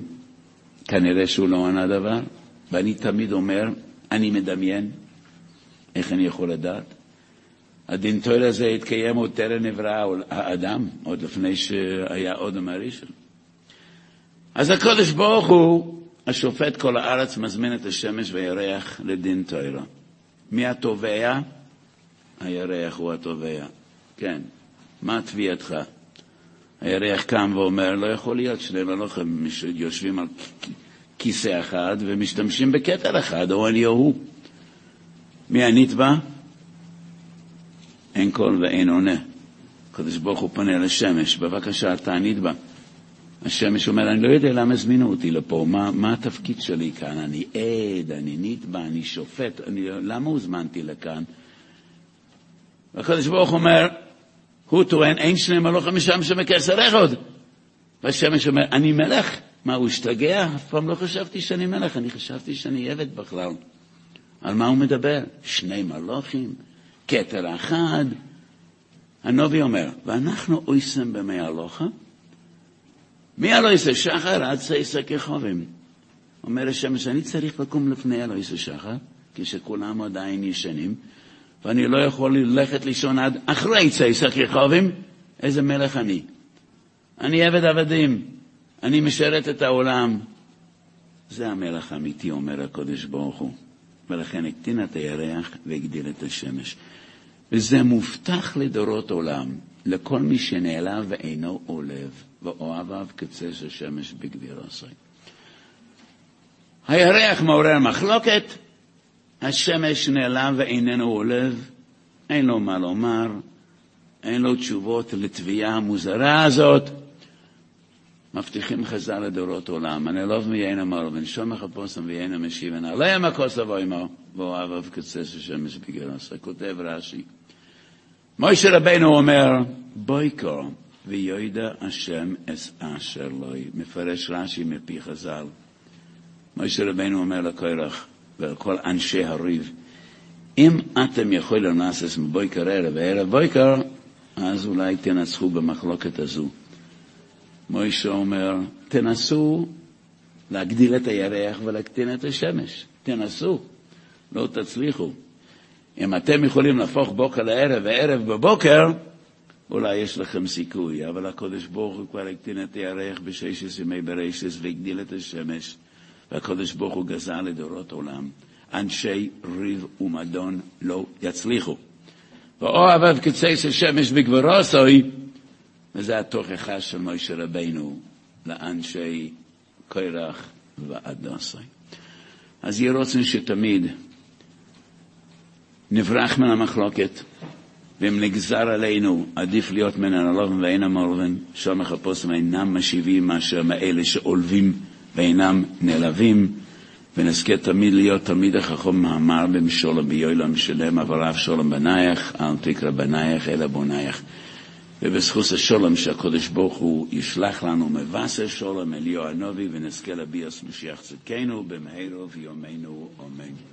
כנראה שהוא לא ענה דבר. ואני תמיד אומר, אני מדמיין, איך אני יכול לדעת? הדין תויל הזה התקיים עוד טרם נברא האדם, עוד לפני שהיה אודם הראשון. אז הקודש ברוך הוא, השופט כל הארץ, מזמין את השמש והירח לדין תוירה. מי התובע? הירח הוא התובע. כן. מה תביעתך? הירח קם ואומר, לא יכול להיות שני מלוכים יושבים על כיסא אחד ומשתמשים בכתר אחד, או אני או הוא. מי הנתבע? אין קול ואין עונה. הקדוש ברוך הוא פונה לשמש, בבקשה, אתה הנתבע. השמש אומר, אני לא יודע למה הזמינו אותי לפה, מה, מה התפקיד שלי כאן? אני עד, אני נתבע, אני שופט, אני, למה הוזמנתי לכאן? והקדוש ברוך אומר, הוא טוען, אין שני מלוכים משם שמקסר אחד. והשמש אומר, אני מלך. מה, הוא השתגע? אף פעם לא חשבתי שאני מלך, אני חשבתי שאני עבד בכלל. על מה הוא מדבר? שני מלוכים, כתר אחד. הנובי אומר, ואנחנו אויסם במי הלוכה, מי אלוהיסה שחר עד סייסה כחובים. אומר השמש, אני צריך לקום לפני אלוהיסה שחר, כשכולם עדיין ישנים, ואני לא יכול ללכת לישון עד אחרי צייסה כחובים. איזה מלך אני? אני עבד עבדים, אני משרת את העולם. זה המלך האמיתי, אומר הקודש ברוך הוא. ולכן הקטין את הירח והגדיל את השמש. וזה מובטח לדורות עולם, לכל מי שנעלב ואינו עולב. ואוהביו כצס השמש בגביר עשי. הירח מעורר מחלוקת, השמש נעלם ואיננו עולב, אין לו מה לומר, אין לו תשובות לתביעה המוזרה הזאת. מבטיחים חז"ל לדורות עולם, הנעלוב מיין אמר, ונשום מחפושם ויין המשיבן, עליהם הכוס אבו עמו, ואוהביו כצס השמש בגביר עשי. כותב רש"י. מוישה רבנו אומר, בואי קורם, ויודע השם אס אשר לוי. מפרש רש"י מפי חז"ל. משה רבנו אומר לקורח ולכל אנשי הריב, אם אתם יכולים לעשות מבויקר ערב וערב בויקר, אז אולי תנצחו במחלוקת הזו. מוישה אומר, תנסו להגדיל את הירח ולהקטין את השמש. תנסו, לא תצליחו. אם אתם יכולים להפוך בוקר לערב וערב בבוקר, אולי יש לכם סיכוי, אבל הקדוש ברוך הוא כבר הקטין את הירח בששת ימי ברשת והגדיל את השמש, והקדוש ברוך הוא גזר לדורות עולם. אנשי ריב ומדון לא יצליחו. ואוהב קצץ השמש בגבורוסוי, וזה התוכחה של משה רבינו לאנשי קורח ועדוסוי. אז יהיה רוצן שתמיד נברח מן המחלוקת, ואם נגזר עלינו, עדיף להיות מן הנלובים ואין המורבין, שם מחפושים אינם משיבים מאשר מאלה שעולבים ואינם נעלבים, ונזכה תמיד להיות תלמיד החכום מאמר במשולם ביולם שלם, אבל אף שולם בנייך, אל תקרא בנייך אלא בונייך. ובזכות השולם שהקדוש ברוך הוא ישלח לנו מבשר שולם אליהו הנובי ונזכה לביאס משיח צדקנו במהרו ויומנו אמן.